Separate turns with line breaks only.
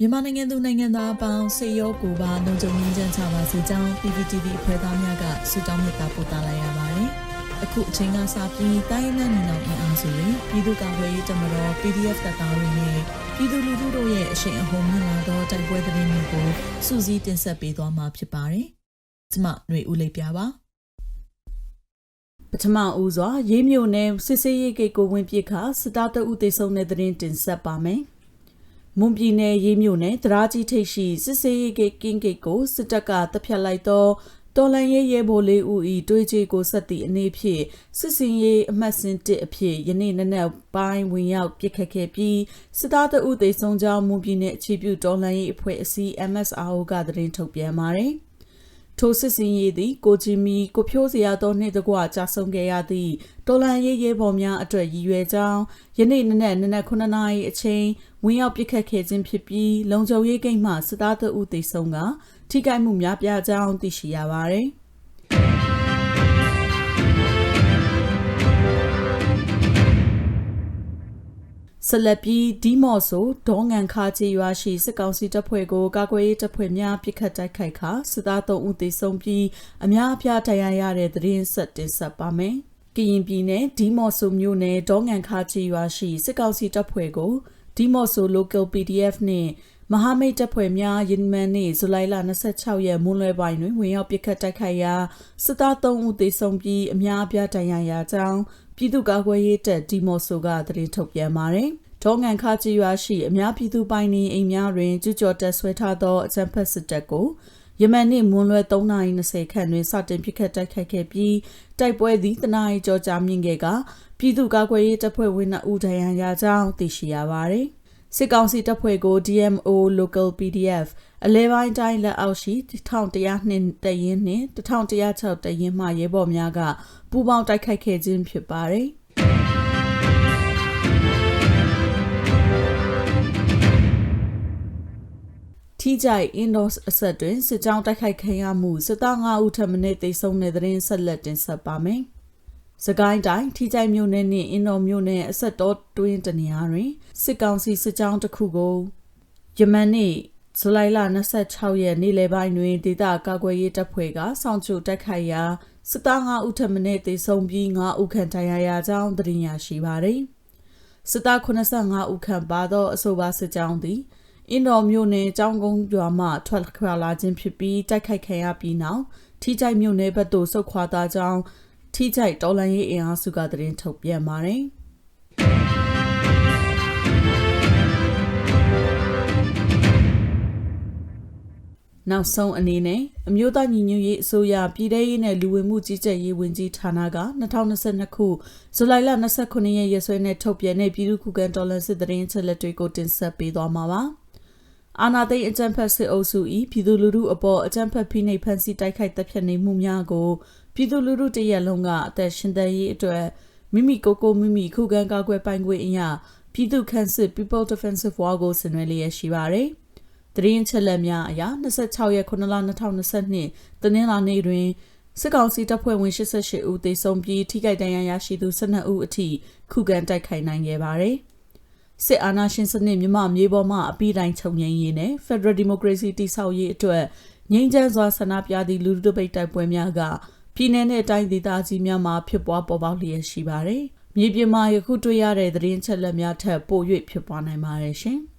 မြန်မာနိုင်ငံသူနိုင်ငံသားအပေါင်းစေရောကိုပါလုံခြုံရေးချမ်းချပါစေကြောင်း PPTV အဖွဲ့သားများကဆုတောင်းမေတ္တာပို့သလိုက်ရပါတယ်။အခုအချိန်ကစပြီးတိုင်းနဲ့နေအောင်အင်အားစုတွေပြည်သူ့ကာကွယ်ရေးတပ်မတော် PDF တပ်သားတွေနဲ့ပြည်သူလူထုတို့ရဲ့အရှိန်အဟုန်မြင့်လာသောတိုက်ပွဲသတင်းတွေကိုစူးစီးတင်ဆက်ပေးသွားမှာဖြစ်ပါတယ်။ကျွန်မຫນွေဦးလေးပြပါ
ပထမဦးစွာရေးမြို့နယ်စစ်စေးရေးဂိတ်ကိုဝင်ပစ်ခါစစ်သားတအုပ်သိဆုံးတဲ့သတင်းတင်ဆက်ပါမယ်။ မွန်ပြည်နယ်ရေးမြို့နယ်တရာကြီးထိပ်ရှိစစ်စေးရေးဂိတ်ကင်းဂိတ်ကိုစစ်တပ်ကတပ်ဖြတ်လိုက်တော့တော်လန်ရေးရဲဘော်လေးဦးဤတွေးချေကိုဆက်သည့်အနေဖြင့်စစ်စင်ရေးအမှတ်စဉ်တစ်အဖြစ်ယနေ့နနက်ပိုင်းဝင်ရောက်ပစ်ခတ်ခဲ့ပြီးစစ်သားတအုပ်သိဆုံးကြောင်းမွန်ပြည်နယ်အခြေပြုတော်လန်ရေးအဖွဲ့အစည်း MSRO ကသတင်းထုတ်ပြန်ပါတယ်။ ထိုစစ်စင်ရေးသည်ကိုဂျီမီကိုဖြိုးစရာသောနှင့်တကွကြာဆုံးခဲ့ရသည့်တော်လန်ရေးရဲဘော်များအတွက်ရည်ရွယ်ကြောင်းယနေ့နနက်နနက်9နာရီအချိန်ဝင်ရောက်ပစ်ခတ်ခဲ့ခြင်းဖြစ်ပြီးလုံခြုံရေးကိန်းမှစစ်သားတို့ဦးသိဆုံးကထိခိုက်မှုများပြားကြောင်းသိရှိရပါသည်။ ဆလပီဒီမော့ဆိုဒေါငံခါချေရွာရှိစစ်ကောင်စီတပ်ဖွဲ့ကိုကာကွယ်ရေးတပ်ဖွဲ့များပစ်ခတ်တိုက်ခိုက်ခါစစ်သား3ဦးသေဆုံးပြီးအများအပြားဒဏ်ရာရတဲ့သတင်းဆက်တင်ဆက်ပါမယ်။ကရင်ပြည်နယ်ဒီမော့ဆိုမြို့နယ်ဒေါငံခါချေရွာရှိစစ်ကောင်စီတပ်ဖွဲ့ကိုဒီမော့ဆို local PDF နှင့်မဟာမိတ်တပ်ဖွဲ့များယင်မန်နေ့ဇူလိုင်လ26ရက်မွန်းလွဲပိုင်းတွင်ဝင်ရောက်ပစ်ခတ်တိုက်ခိုက်ရာစစ်သား3ဦးသေဆုံးပြီးအများအပြားဒဏ်ရာရကြောင်း ပြည်သူ့ကာကွယ်ရေးတပ်ဒီမော့ဆိုကသတင်းထုတ်ပြန်ပါတယ်။ဒေါငံခါကြီးရွာရှိအများပြည်သူပိုင်နေအိမ်များတွင်ကျူးကျော်တပ်ဆွဲထားသောအကြမ်းဖက်စစ်တပ်ကိုယမန်နေ့မွန်းလွဲ3:20ခန့်တွင်စတင်ပစ်ခတ်တိုက်ခိုက်ခဲ့ပြီးတိုက်ပွဲသည်တနအီကြောကြာမြင့်ခဲ့ကပြည်သူ့ကာကွယ်ရေးတပ်ဖွဲ့ဝင်2ဦးဒဏ်ရာရကြောင်းသိရှိရပါသည်။ စစ်ကောင်စီတပ်ဖွဲ့ကို DMO Local PDF အလဲပိုင်းတိုင်းလက်အောက်ရှိ1102တရင်နှင့်1106တရင်မှရဲဘော်များကပူးပေါင်းတိုက်ခိုက်ခဲ့ခြင်းဖြစ်ပါတယ်။ထိကြိုက်အင်ဒိုအဆက်တွင်စစ်ကြောင်းတိုက်ခိုက်ခံရမှုစစ်သား9ဦးထပ်မံတေဆုံးတဲ့တဲ့ရင်ဆက်လက်တင်ဆက်ပါမယ်။ စကိုင်းတိုင်းထိကြိုက်မြို့နယ်နှင့်အင်ဒိုမြို့နယ်အဆက်တော်တွင်းတနေရာတွင်စစ်ကောင်စီစစ်ကြောင်းတစ်ခုကိုယမန်နေ့ဇူလိုင်လ26ရက်နေ့လယ်ပိုင်းတွင်ဒေသကာကွယ်ရေးတပ်ဖွဲ့ကစောင့်ကြိုတိုက်ခိုက်ရာစစ်သား9ဦးထပ်မံတေဆုံးပြီး9ဦးခန့်ဒဏ်ရာရကြောင်းသိရရှိပါသည်။စစ်သား85ဦးခန့်ပါသောအဆိုပါစစ်ကြောင်းသည်အင်းတော်မြို့နယ်ကျောင်းကုန်းရွာမှထွက်ခွာလာခြင်းဖြစ်ပြီးတိုက်ခိုက်ခံရပြီးနောက်ထိကြိုက်မြို့နယ်ဘက်သို့ဆုတ်ခွာသွားကြောင်း ထိကြိုက်တော်လန်ရေးအင်အားစုကသတင်းထုတ်ပြန်ပါတယ်။နောက်ဆုံးအနေနဲ့အမျိုးသားညီညွတ်ရေးအစိုးရပြည်ထရေးနဲ့လူဝင်မှုကြီးကြပ်ရေးဝန်ကြီးဌာနက2022ခုဇူလိုင်လ29ရက်ရက်စွဲနဲ့ထုတ်ပြန်တဲ့ပြည်သူ့ခုခံတော်လှန်စစ်တရင်ချက်လက်တွေကိုတင်ဆက်ပေးသွားမှာပါ။အာနာသိန်းအကြံဖက်စစ်အုပ်စု၏ပြည်သူလူထုအပေါ်အကြံဖက်ဖိနှိပ်ဖန်ဆီးတိုက်ခိုက်တပ်ဖြတ်နေမှုများကို ပြည်သူလူထုတရက်လုံးကအသက်ရှင်သန်ရေးအတွက်မိမိကိုယ်ကိုမိမိခုခံကာကွယ်ပိုင်ခွင့်အရာပြည်သူ့ခန့်စစ် People Defensive War ကိုဆင်နွှဲလျက်ရှိပါတယ်။တရင်ချက်လက်များအရ26ရက်9လ2022တနင်္လာနေ့တွင်စစ်ကောင်စီတပ်ဖွဲ့ဝင်88ဦးသေဆုံးပြီးထိခိုက်ဒဏ်ရာရရှိသူ12ဦးအထိခုခံတိုက်ခိုက်နိုင်ခဲ့ပါတယ်။စစ်အာဏာရှင်စနစ်မြမမြေပေါ်မှာအပိတိုင်းချုပ်ငြိမ်းရေးနဲ့ Federal Democracy တည်ဆောက်ရေးအတွက်ငြိမ်းချမ်းစွာဆန္ဒပြသည့်လူထုတပိတ်တိုက်ပွဲများက ပြည်내နဲ့တိုင်းဒေသကြီးများမှာဖြစ်ပွားပေါ်ပေါက်လျက်ရှိပါတယ်။မြေပြင်မှာယခုတွေ့ရတဲ့သတင်းချက်လက်များထက်ပို၍ဖြစ်ပွားနိုင်ပါတယ်ရှင်။